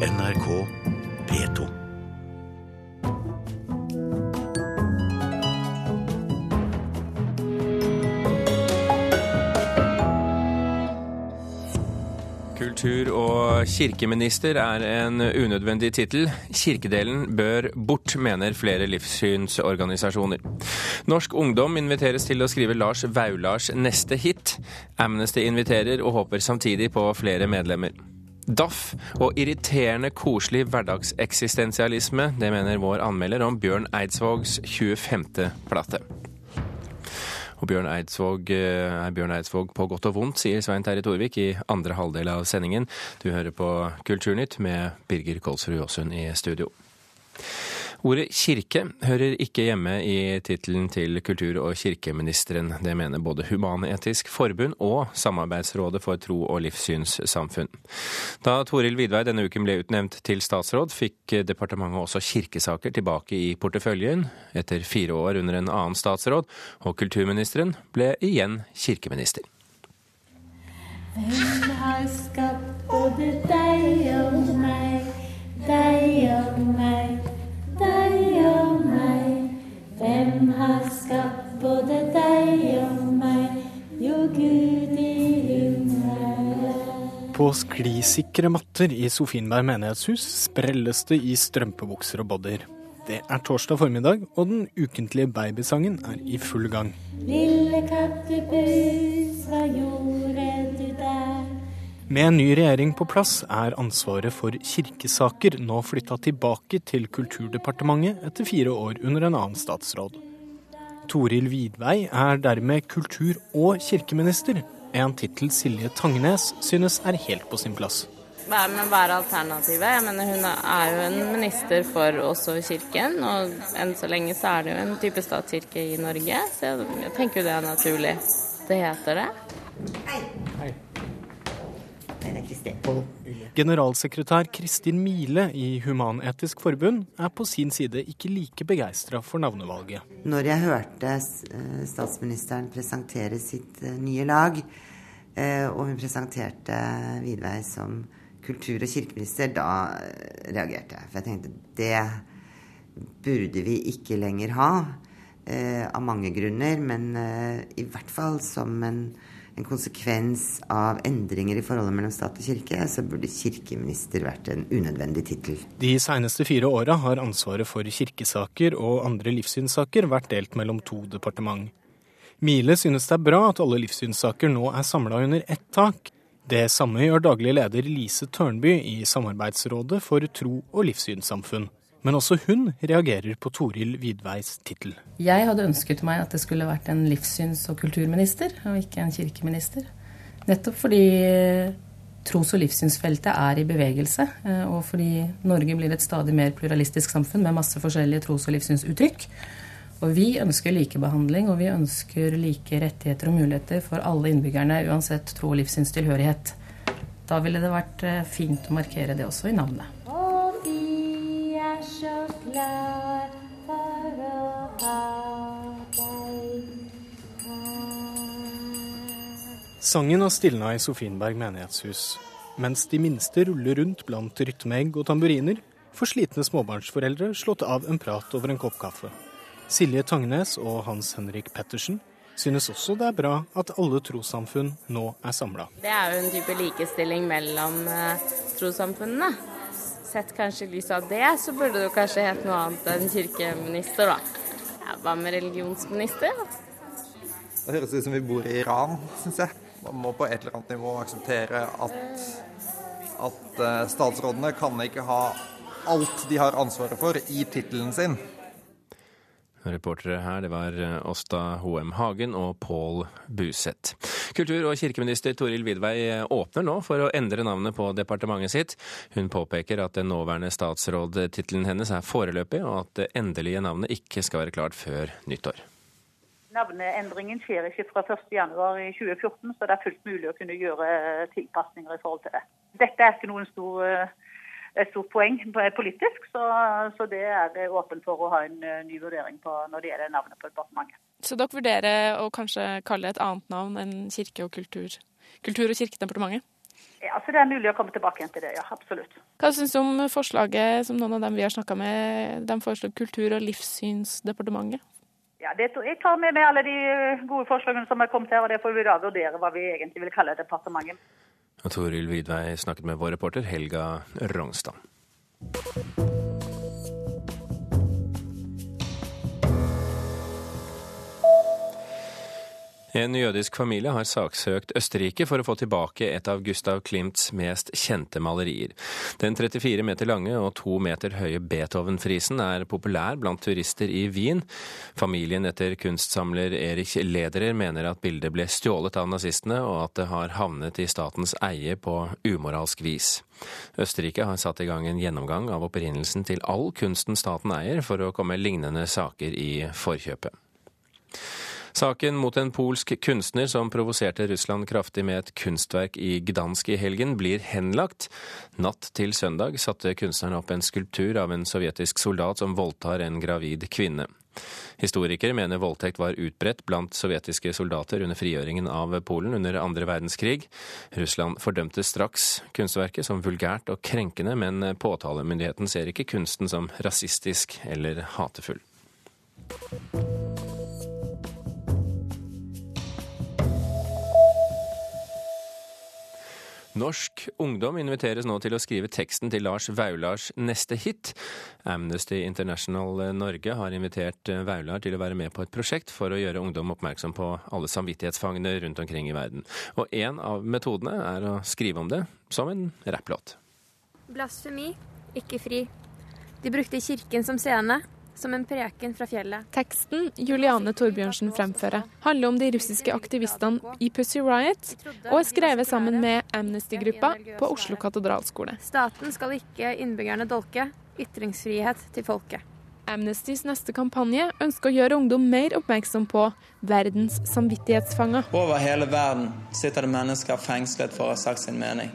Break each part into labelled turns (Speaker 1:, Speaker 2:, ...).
Speaker 1: NRK P2.
Speaker 2: Kultur- og kirkeminister er en unødvendig tittel. Kirkedelen bør bort, mener flere livssynsorganisasjoner. Norsk Ungdom inviteres til å skrive Lars Vaulars neste hit. Amnesty inviterer og håper samtidig på flere medlemmer. Daff og irriterende koselig hverdagseksistensialisme, det mener vår anmelder om Bjørn Eidsvågs 25. plate. Og Bjørn Eidsvåg er Bjørn Eidsvåg på godt og vondt, sier Svein Terje Torvik i andre halvdel av sendingen. Du hører på Kulturnytt med Birger Kolsrud Jåsund i studio. Ordet kirke hører ikke hjemme i tittelen til kultur- og kirkeministeren. Det mener både Human-Etisk Forbund og Samarbeidsrådet for tro- og livssynssamfunn. Da Toril Vidvei denne uken ble utnevnt til statsråd, fikk departementet også kirkesaker tilbake i porteføljen, etter fire år under en annen statsråd, og kulturministeren ble igjen kirkeminister.
Speaker 3: Hvem har skapt både deg og meg, deg og meg, deg og meg? Hvem har skapt både deg og meg, jo Gud i himmelen?
Speaker 4: På sklisikre matter i Sofienberg menighetshus sprelles det i strømpebukser og bodyer. Det er torsdag formiddag, og den ukentlige babysangen er i full gang.
Speaker 3: Lille kattepus, hva gjorde du der?
Speaker 4: Med en ny regjering på plass er ansvaret for kirkesaker nå flytta tilbake til Kulturdepartementet etter fire år under en annen statsråd. Toril Vidvei er dermed kultur- og kirkeminister, en tittel Silje Tangnes synes er helt på sin plass.
Speaker 5: Hva er, hva er alternativet? Jeg mener, hun er jo en minister for også kirken, og enn så lenge så er det jo en type statskirke i Norge, så jeg, jeg tenker jo det er naturlig. Det heter det.
Speaker 4: Generalsekretær Kristin Mile i Human-Etisk Forbund er på sin side ikke like begeistra for navnevalget.
Speaker 6: Når jeg hørte eh, statsministeren presentere sitt eh, nye lag, eh, og hun presenterte Vidvei som kultur- og kirkeminister, da reagerte jeg. For jeg tenkte det burde vi ikke lenger ha, eh, av mange grunner. Men i hvert fall som en, en konsekvens av endringer i forholdet mellom stat og kirke, så burde kirkeminister vært en unødvendig tittel.
Speaker 4: De seneste fire åra har ansvaret for kirkesaker og andre livssynssaker vært delt mellom to departement. Mile synes det er bra at alle livssynssaker nå er samla under ett tak. Det samme gjør daglig leder Lise Tørnby i Samarbeidsrådet for tro- og livssynssamfunn. Men også hun reagerer på Toril Vidveis tittel.
Speaker 7: Jeg hadde ønsket meg at det skulle vært en livssyns- og kulturminister, og ikke en kirkeminister. Nettopp fordi tros- og livssynsfeltet er i bevegelse, eh, og fordi Norge blir et stadig mer pluralistisk samfunn med masse forskjellige tros- og livssynsuttrykk. Og vi ønsker likebehandling, og vi ønsker like rettigheter og muligheter for alle innbyggerne, uansett tro- og livssynstilhørighet. Da ville det vært eh, fint å markere det også i navnet.
Speaker 4: Sangen har stilna i Sofienberg menighetshus. Mens de minste ruller rundt blant rytmeegg og tamburiner, får slitne småbarnsforeldre slått av en prat over en kopp kaffe. Silje Tangnes og Hans Henrik Pettersen synes også det er bra at alle trossamfunn nå er samla.
Speaker 5: Det er jo en type likestilling mellom eh, trossamfunnene. Sett kanskje i lys av det, så burde det kanskje hett noe annet enn kirkeminister, da. Ja, hva med religionsminister?
Speaker 8: Det høres ut som vi bor i Iran, syns jeg. Man må på et eller annet nivå akseptere at, at eh, statsrådene kan ikke ha alt de har ansvaret for i tittelen sin.
Speaker 2: Reportere her, det var eh, Åsta Hoem Hagen og Pål Buseth. Kultur- og kirkeminister Toril Vidvei eh, åpner nå for å endre navnet på departementet sitt. Hun påpeker at den nåværende statsrådtittelen hennes er foreløpig, og at det endelige navnet ikke skal være klart før nyttår.
Speaker 9: Navneendringen skjer ikke fra 1.1.2014, så det er fullt mulig å kunne gjøre tilpasninger i forhold til det. Dette er ikke noen stor, eh, stort poeng politisk, så, så det er det åpent for å ha en eh, ny vurdering på når det gjelder navnet på departementet.
Speaker 10: Så dere vurderer å kanskje kalle det et annet navn enn kirke og kultur? Kultur- og kirkedepartementet?
Speaker 9: Ja, så Det er mulig å komme tilbake igjen til det, ja. Absolutt.
Speaker 10: Hva syns du om forslaget som noen av dem vi har snakka med, de foreslår Kultur- og livssynsdepartementet?
Speaker 9: Ja, det, Jeg tar med meg alle de eh, gode forslagene som er kommet her, og det får vi da vurdere hva vi egentlig vil kalle departementet.
Speaker 2: Og Toril Vidvei snakket med vår reporter Helga Rognstad. En jødisk familie har saksøkt Østerrike for å få tilbake et av Gustav Klimts mest kjente malerier. Den 34 meter lange og to meter høye Beethoven-frisen er populær blant turister i Wien. Familien etter kunstsamler Erich Lederer mener at bildet ble stjålet av nazistene, og at det har havnet i statens eie på umoralsk vis. Østerrike har satt i gang en gjennomgang av opprinnelsen til all kunsten staten eier, for å komme lignende saker i forkjøpet. Saken mot en polsk kunstner som provoserte Russland kraftig med et kunstverk i Gdansk i helgen, blir henlagt. Natt til søndag satte kunstneren opp en skulptur av en sovjetisk soldat som voldtar en gravid kvinne. Historikere mener voldtekt var utbredt blant sovjetiske soldater under frigjøringen av Polen under andre verdenskrig. Russland fordømte straks kunstverket som vulgært og krenkende, men påtalemyndigheten ser ikke kunsten som rasistisk eller hatefull. Norsk ungdom inviteres nå til å skrive teksten til Lars Vaulars neste hit. Amnesty International Norge har invitert Vaular til å være med på et prosjekt for å gjøre ungdom oppmerksom på alle samvittighetsfangene rundt omkring i verden. Og en av metodene er å skrive om det som en rapplåt.
Speaker 11: Blasfemi, ikke fri. De brukte kirken som scene, som en preken fra fjellet.
Speaker 10: Teksten Juliane Torbjørnsen fremfører, handler om de russiske aktivistene i Pussy Riot, og er skrevet sammen med Amnesty-gruppa på Oslo katedralskole.
Speaker 11: Staten skal ikke innbyggerne dolke. Ytringsfrihet til folket.
Speaker 10: Amnestys neste kampanje ønsker å gjøre ungdom mer oppmerksom på verdens samvittighetsfanger.
Speaker 12: Over hele verden sitter det mennesker fengslet for å ha sagt sin mening.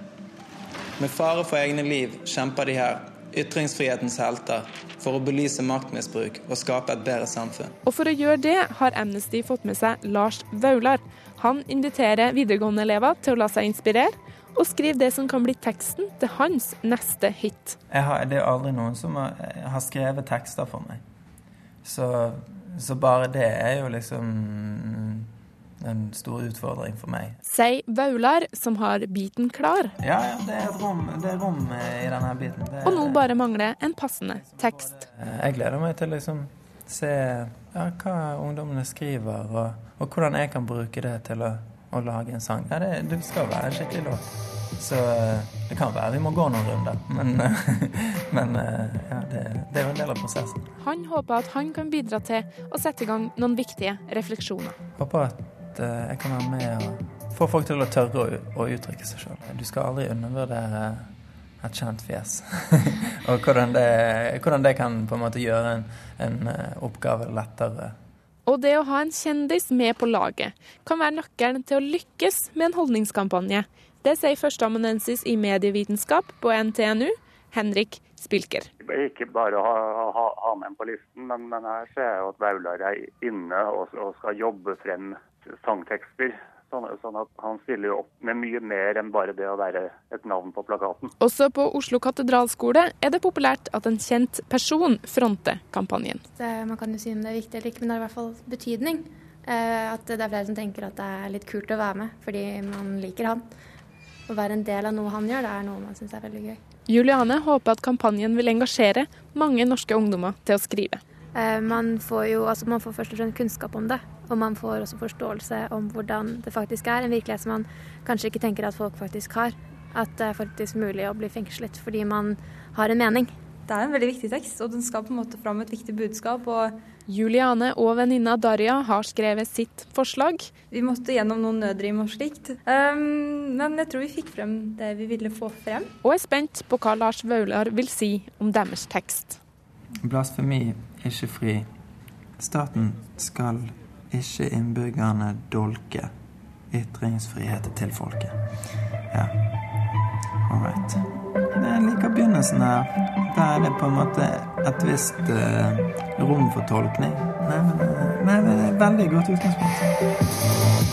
Speaker 12: Med fare for egne liv kjemper de her ytringsfrihetens helter for å belyse maktmisbruk og skape et bedre samfunn.
Speaker 10: Og for å gjøre det har Amnesty fått med seg Lars Vaular. Han inviterer videregående-elever til å la seg inspirere, og skrive det som kan bli teksten til hans neste hit.
Speaker 12: Har, det er aldri noen som har, har skrevet tekster for meg. Så, så bare det er jo liksom en stor utfordring for meg.
Speaker 10: Sier Vaular, som har biten klar.
Speaker 12: Ja, ja det, er rom, det er rom i denne biten.
Speaker 10: Det, og nå bare mangler en passende tekst.
Speaker 12: Jeg gleder meg til å liksom se ja, hva ungdommene skriver, og, og, hvordan jeg kan bruke det til å, å lage en sang. Ja, det, det, skal være en skikkelig låt. Så det kan være vi må gå noen runder, men, men ja, det, det, er jo en del av prosessen.
Speaker 10: Han håper at han kan bidra til å sette i gang noen viktige refleksjoner.
Speaker 12: Håper at Eh, jeg kan være med og få folk til å tørre å, å uttrykke seg sjøl. Du skal aldri undervurdere et kjent fjes. og hvordan det, hvordan det, kan på en måte gjøre en, en eh, oppgave lettere.
Speaker 10: Og det å ha en kjendis med på laget kan være nøkkelen til å lykkes med en holdningskampanje. Det sier førsteamanuensis i medievitenskap på NTNU, Henrik Spilker.
Speaker 13: Ikke bare å ha, ha, ha, med en på listen, men, men her ser jeg at Vaular er inne og, og skal jobbe frem sangtekster. Sånn, sånn, at han stiller jo opp med mye mer enn bare det å være et navn på plakaten.
Speaker 10: Også på Oslo katedralskole er det populært at en kjent person fronter kampanjen.
Speaker 11: Det, man kan jo si om det er viktig eller ikke, men det har i hvert fall betydning. Eh, at det er flere som tenker at det er litt kult å være med fordi man liker han. Å være en del av noe han gjør, det er noe man syns er veldig gøy.
Speaker 10: Juliane håper at kampanjen vil engasjere mange norske ungdommer til å skrive.
Speaker 11: Eh, man får jo altså man får først og fremst kunnskap om det. Og man får også forståelse om hvordan det faktisk er. En virkelighet som man kanskje ikke tenker at folk faktisk har. At det er faktisk mulig å bli fengslet fordi man har en mening.
Speaker 14: Det er en veldig viktig tekst, og den skal på en måte fram et viktig budskap. og
Speaker 10: Juliane og venninna Darja har skrevet sitt forslag.
Speaker 14: Vi måtte gjennom noen nødrim og slikt, um, men jeg tror vi fikk frem det vi ville få frem.
Speaker 10: Og er spent på hva Lars Vaular vil si om deres tekst.
Speaker 12: Blasfemi, er ikke fri. Staten skal ikke innbyggerne dolke ytringsfrihet til folket. Ja, all right. Jeg liker begynnelsen her. Da er det på en måte et visst uh, rom for tolkning. Nei, men, uh, nei, men det er veldig godt utgangspunkt.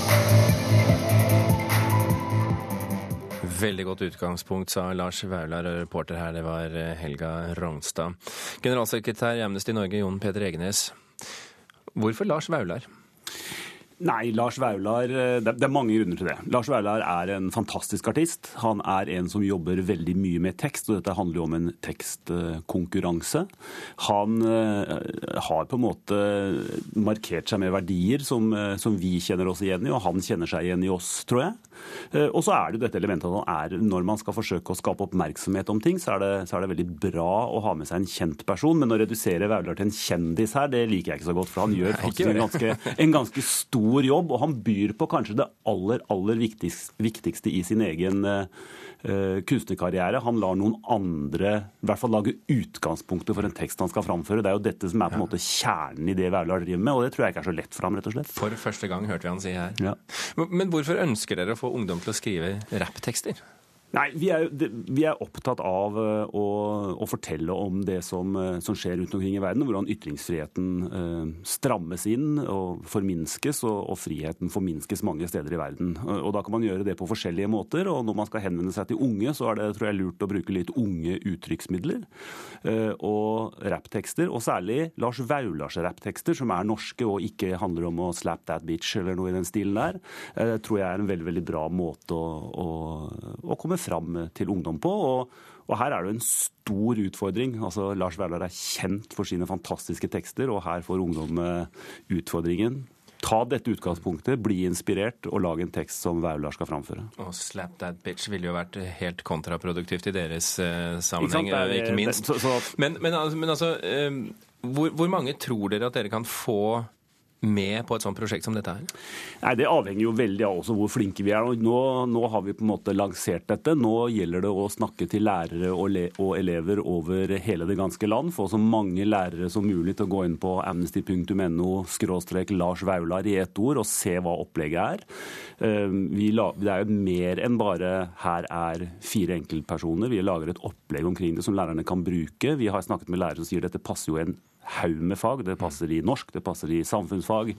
Speaker 2: Veldig godt utgangspunkt, sa Lars Vaular, reporter her det var eh, Helga Rognstad. Generalsekretær i Amnesty Norge, Jon Peter Egenes. Hvorfor Lars Vaular?
Speaker 15: Nei, Lars Vaular eh, Det er mange grunner til det. Lars Vaular er en fantastisk artist. Han er en som jobber veldig mye med tekst, og dette handler jo om en tekstkonkurranse. Han eh, har på en måte markert seg med verdier som, eh, som vi kjenner oss igjen i, og han kjenner seg igjen i oss, tror jeg. Og så er det jo dette elementet at han er, når man skal forsøke å skape oppmerksomhet om ting, så er, det, så er det veldig bra å ha med seg en kjent person. Men å redusere Vaular til en kjendis her, det liker jeg ikke så godt. For han gjør faktisk en ganske, en ganske stor stor jobb, og han byr på kanskje det aller, aller viktigste, i sin egen uh, kunstnerkarriere. Han lar noen andre i hvert fall lage utgangspunktet for en tekst han skal framføre. Det er jo dette som er på en måte kjernen i det Vaular driver med, og det tror jeg ikke er så lett for ham, rett og slett.
Speaker 2: For første gang hørte vi han si her.
Speaker 15: Ja.
Speaker 2: Men hvorfor ønsker dere å få ungdom til å skrive rapptekster?
Speaker 15: Nei, vi er, vi er, opptatt av eh, å, å, fortelle om det som, eh, som, skjer rundt omkring i verden. Hvordan ytringsfriheten eh, strammes inn og forminskes, og, og, friheten forminskes mange steder i verden. Og Da kan man gjøre det på forskjellige måter. og Når man skal henvende seg til unge, så er det tror jeg, lurt å bruke litt unge uttrykksmidler. Og rapptekster, og særlig Lars Vaulars rapptekster, som er norske og ikke handler om å slap that bitch eller noe i den stilen der, tror jeg er en veldig, veldig bra måte å, å, å komme fram til ungdom på. Og, og her er det en stor utfordring. Altså, Lars Vaular er kjent for sine fantastiske tekster, og her får ungdom utfordringen. Ta dette utgangspunktet, bli inspirert og lag en tekst som Vaular skal framføre.
Speaker 2: Og 'slap that bitch' ville jo vært helt kontraproduktivt i deres uh, sammenheng, ikke, er, ikke minst. Det, så, så, men, men, altså, men altså uh, hvor, hvor mange tror dere at dere kan få med på et sånt prosjekt som dette her?
Speaker 15: Nei, Det avhenger jo veldig av også hvor flinke vi er. Nå, nå, har vi på en måte lansert dette. Nå gjelder det å snakke til lærere og, og, elever over hele det ganske land. Få så mange lærere som mulig til å gå inn på amnesty.no Lars Vaular i ett ord og se hva opplegget er. Ehm, la, det er jo mer enn bare her er fire enkeltpersoner. Vi lager et opplegg omkring det som lærerne kan bruke. Vi har snakket med lærere som sier dette passer jo en haug med fag. Det passer i norsk, det passer i samfunnsfag.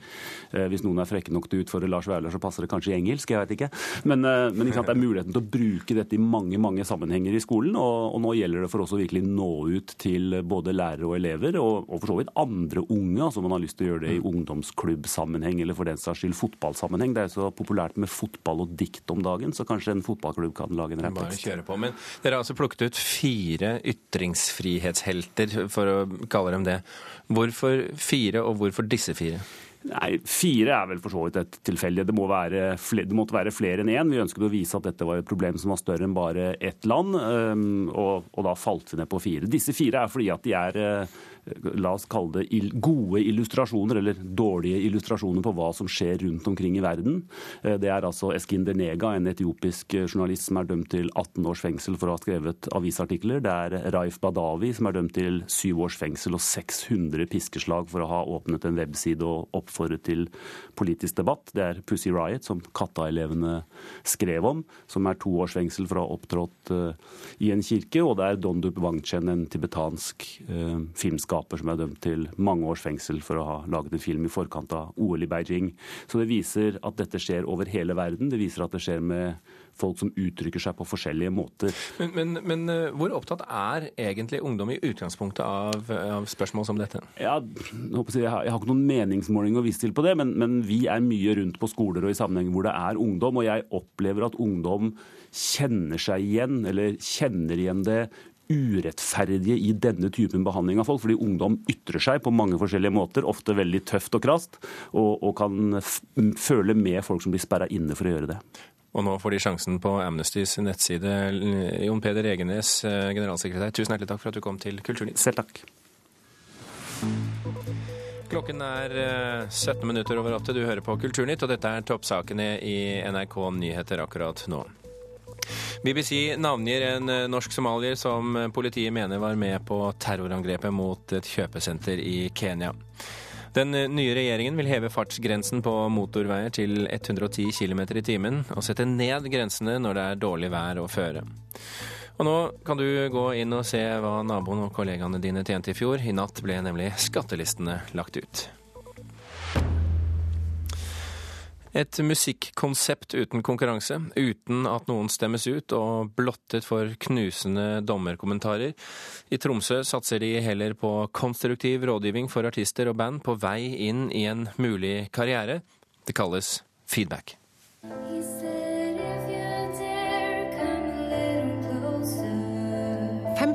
Speaker 15: Eh, hvis noen er frekke nok til å utfordre Lars Vaular, så passer det kanskje i engelsk. jeg vet ikke. Men, eh, men ikke sant, det er muligheten til å bruke dette i mange mange sammenhenger i skolen. Og, og nå gjelder det for oss å virkelig nå ut til både lærere og elever, og, og for så vidt andre unge. altså Man har lyst til å gjøre det i ungdomsklubbsammenheng eller for den saks skyld fotballsammenheng. Det er så populært med fotball og dikt om dagen, så kanskje en fotballklubb kan lage en rapptekst.
Speaker 2: Men dere har altså plukket ut fire ytringsfrihetshelter, for å kalle dem det. Hvorfor fire, og hvorfor disse fire?
Speaker 15: Nei, Fire er vel for så vidt et tilfeldig. Det, må være flere, det måtte være flere enn én. Vi ønsket å vise at dette var et problem som var større enn bare ett land, og, og da falt vi ned på fire. Disse fire er fordi at de er eh, la oss kalle det gode illustrasjoner, eller dårlige illustrasjoner på hva som skjer rundt omkring i verden. Eh, det er altså Eskinder Nega, en etiopisk eh, journalist som er dømt til 18 års fengsel for å ha skrevet avisartikler. Det er Raif Badawi, som er dømt til 7 års fengsel og 600 piskeslag for å ha åpnet en webside og oppfordret til politisk debatt. Det er Pussy Riot, som Katta-elevene skrev om, som er to års fengsel for å ha opptrådt uh, i en kirke. Og det er Dondup Wangchen, en tibetansk filmskaper som er dømt til mange års fengsel for å ha laget en film i forkant av OL i Beijing. Så det viser at dette skjer over hele verden. Det viser at det skjer med folk som uttrykker seg på forskjellige måter.
Speaker 2: Men, men, men eh, hvor opptatt er egentlig ungdom i utgangspunktet av, av spørsmål som dette?
Speaker 15: Ja, jeg, jeg har ikke noen meningsmåling å vise til på det, men, men vi er mye rundt på skoler og i sammenheng hvor det er ungdom. Og jeg opplever at ungdom kjenner seg igjen, eller kjenner igjen det urettferdige i denne typen behandling av folk. Fordi ungdom ytrer seg på mange forskjellige måter, ofte veldig tøft og krast, og, og kan føle med folk som blir sperra inne for å gjøre det.
Speaker 2: Og nå får de sjansen på Amnestys nettside. Jon Peder Egenes, eh, generalsekretær, tusen hjertelig takk for at du kom til Kulturnytt.
Speaker 15: Selv takk.
Speaker 2: Klokken er 17 eh, minutter over åtte. Du hører på Kulturnytt, og dette er toppsakene i NRK Nyheter akkurat nå. BBC navngir en eh, norsk somalier som politiet mener var med på terrorangrepet mot et kjøpesenter i Kenya. Den eh, nye regjeringen vil heve fartsgrensen på motorveier til 110 km i timen, og sette ned grensene når det er dårlig vær og føre. Og nå kan du gå inn og se hva naboen og kollegaene dine tjente i fjor. I natt ble nemlig skattelistene lagt ut. Et musikkonsept uten konkurranse, uten at noen stemmes ut og blottet for knusende dommerkommentarer. I Tromsø satser de heller på konstruktiv rådgivning for artister og band på vei inn i en mulig karriere. Det kalles feedback.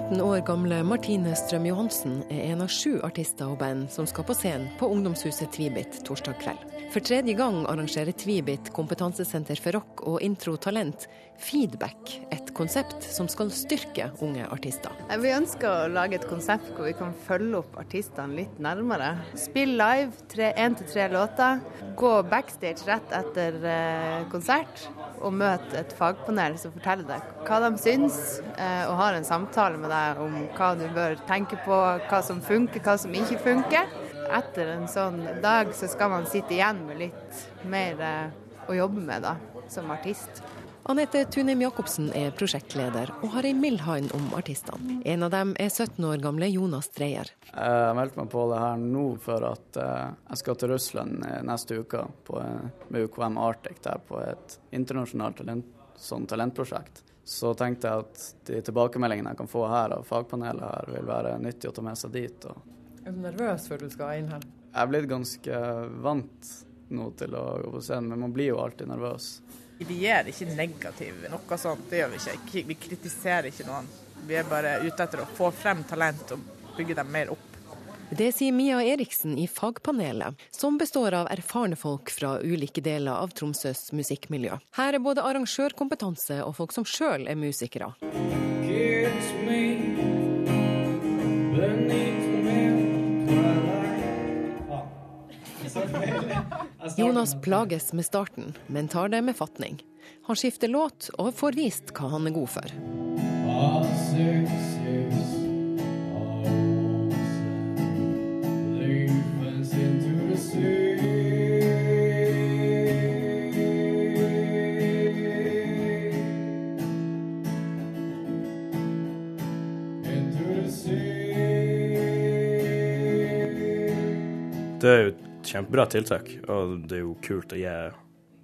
Speaker 16: 15 år gamle Martine Strøm Johansen er en av sju artister og band som skal på scenen på ungdomshuset Tvibit torsdag kveld. For tredje gang arrangerer Tvibit kompetansesenter for rock og intro talent Feedback, et konsept som skal styrke unge artister.
Speaker 15: Vi ønsker å lage et konsept hvor vi kan følge opp artistene litt nærmere. Spill live, én til tre låter. Gå backstage rett etter eh, konsert og møte et fagpanel som forteller deg hva de syns, eh, og har en samtale med deg om hva du bør tenke på, hva som funker, hva som ikke funker. Etter en sånn dag så skal man sitte igjen med litt mer eh, å jobbe med da, som artist.
Speaker 16: Anette Tunim Jacobsen er prosjektleder og har ei mild hånd om artistene. En av dem er 17 år gamle Jonas Dreyer.
Speaker 17: Jeg meldte meg på det her nå for at eh, jeg skal til Russland neste uke på, med UKM Arctic der på et internasjonalt talent, sånn talentprosjekt. Så tenkte jeg at de tilbakemeldingene jeg kan få her av fagpanelet her, vil være nyttig å ta med seg dit.
Speaker 18: Er du nervøs før du skal inn her?
Speaker 17: Jeg er blitt ganske vant nå til å gå på scenen, men man blir jo alltid nervøs.
Speaker 18: Vi er ikke negativ noe sånt, det gjør vi ikke. Vi kritiserer ikke noen. Vi er bare ute etter å få frem talent og bygge dem mer opp.
Speaker 16: Det sier Mia Eriksen i fagpanelet, som består av erfarne folk fra ulike deler av Tromsøs musikkmiljø. Her er både arrangørkompetanse og folk som sjøl er musikere. Kiss me, Jonas plages med starten, men tar det med fatning. Han skifter låt og får vist hva han er god for.
Speaker 19: Det er jo kjempebra tiltak, og det er jo kult å gi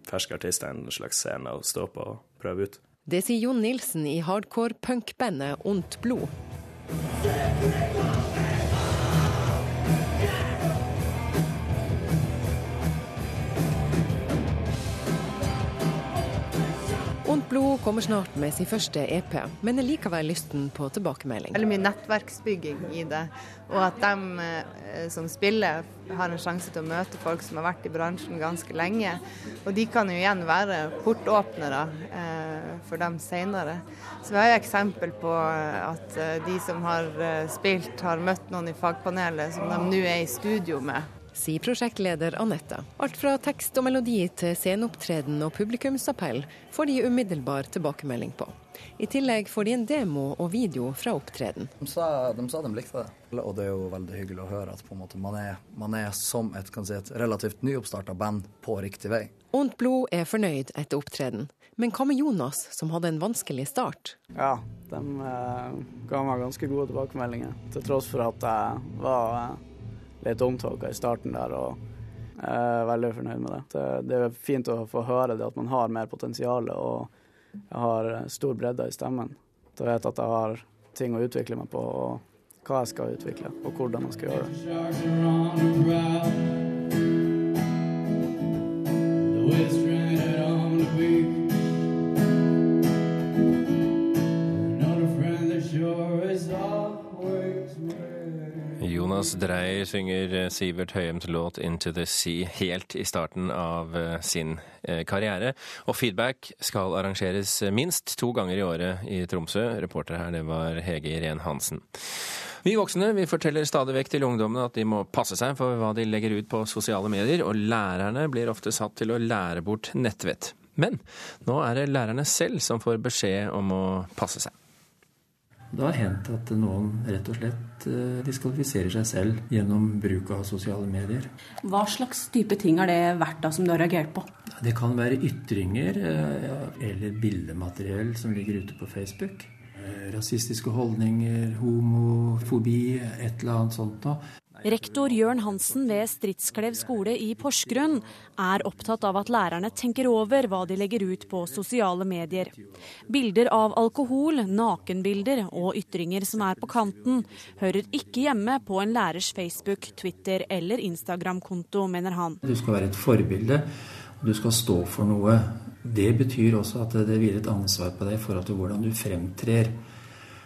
Speaker 19: ferske artister en slags scene å stå på og prøve ut.
Speaker 16: Det sier Jon Nilsen i hardcore punkbandet Ondt blod. Blod kommer snart med sin første EP, men er likevel lysten på tilbakemelding.
Speaker 15: Veldig mye nettverksbygging i det, og at de eh, som spiller har en sjanse til å møte folk som har vært i bransjen ganske lenge. Og de kan jo igjen være portåpnere eh, for dem senere. Så vi har jo eksempel på at eh, de som har spilt, har møtt noen i fagpanelet som de nå er i studio med
Speaker 16: sier prosjektleder Anette. Alt fra tekst og melodi til sceneopptreden og publikumsappell får de umiddelbar tilbakemelding på. I tillegg får de en demo og video fra opptreden.
Speaker 20: De sa, de, sa de likte det. Og det er jo veldig hyggelig å høre at man er, man, er, som et, si, et relativt nyoppstarta band på riktig vei.
Speaker 16: Ondt blod er fornøyd etter opptreden. Men hva med Jonas, som hadde en vanskelig start?
Speaker 17: Ja, de eh, ga meg ganske gode tilbakemeldinger. Til tross for at jeg var eh, litt omtolka i starten der. og jeg er veldig fornøyd med det. Det er fint å få høre det at man har mer potensial og jeg har stor bredde i stemmen. Jeg vet at jeg har ting å utvikle meg på, og hva jeg skal utvikle, og hvordan jeg skal gjøre det.
Speaker 2: Jonas Dreyer synger Sivert Høyems låt 'Into the Sea' helt i starten av eh, sin eh, karriere. Og feedback skal arrangeres minst to ganger i året i Tromsø. Reporter her, det var Hege Irén Hansen. Vi voksne vi forteller stadig vekk til ungdommene at de må passe seg for hva de legger ut på sosiale medier, og lærerne blir ofte satt til å lære bort nettvett. Men nå er det lærerne selv som får beskjed om å passe seg.
Speaker 7: Det har hendt at noen rett og slett eh, diskvalifiserer seg selv gjennom bruk av sosiale medier.
Speaker 21: Hva slags type ting har det vært da som du har reagert på?
Speaker 7: Det kan være ytringer eh, eller bildemateriell som ligger ute på Facebook. Eh, rasistiske holdninger, homofobi, et eller annet sånt noe.
Speaker 4: Rektor Jørn Hansen ved Stridsklev skole i Porsgrunn er opptatt av at lærerne tenker over hva de legger ut på sosiale medier. Bilder av alkohol, nakenbilder og ytringer som er på kanten, hører ikke hjemme på en lærers Facebook, Twitter eller Instagram-konto, mener han.
Speaker 7: Du skal være et forbilde, og du skal stå for noe. Det betyr også at det hviler et ansvar på deg i forhold til hvordan du fremtrer.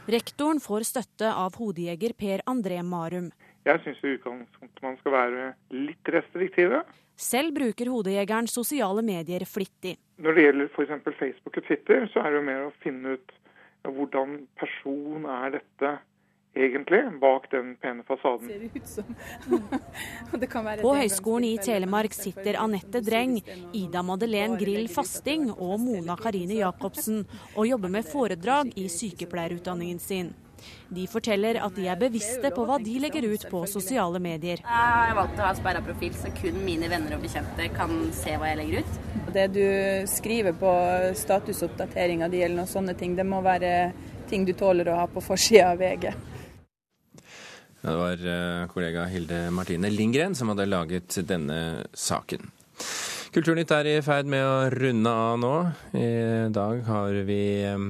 Speaker 4: Rektoren får støtte av hodejeger Per André Marum.
Speaker 22: Jeg syns i utgangspunktet man skal være litt restriktive.
Speaker 4: Selv bruker hodejegeren sosiale medier flittig.
Speaker 22: Når det gjelder f.eks. Facebook og Twitter, så er det jo mer å finne ut hvordan person er dette egentlig, bak den pene fasaden.
Speaker 4: På Høgskolen i Telemark sitter Anette Dreng, Ida Madeleine Grill Fasting og Mona Karine Jacobsen og jobber med foredrag i sykepleierutdanningen sin. De forteller at de er bevisste på hva de legger ut på sosiale medier.
Speaker 23: Jeg har valgt å ha sperra profil, så kun mine venner og bekjente kan se hva jeg legger ut.
Speaker 24: Det du skriver på statusoppdateringa di eller noen sånne ting, det må være ting du tåler å ha på forsida av VG.
Speaker 2: Det var eh, kollega Hilde Martine Lindgren som hadde laget denne saken. Kulturnytt er i ferd med å runde av nå. I dag har vi eh,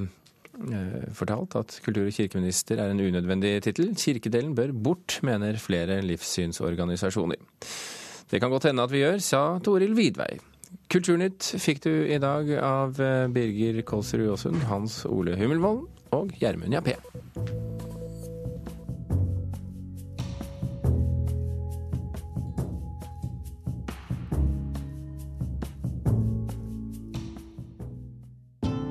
Speaker 2: fortalt at kultur- og kirkeminister er en unødvendig tittel. Kirkedelen bør bort, mener flere livssynsorganisasjoner. Det kan godt hende at vi gjør, sa Toril Vidvei. Kulturnytt fikk du i dag av eh, Birger Kolsrud Aasund, Hans Ole Hummelvold og Gjermund Jappé.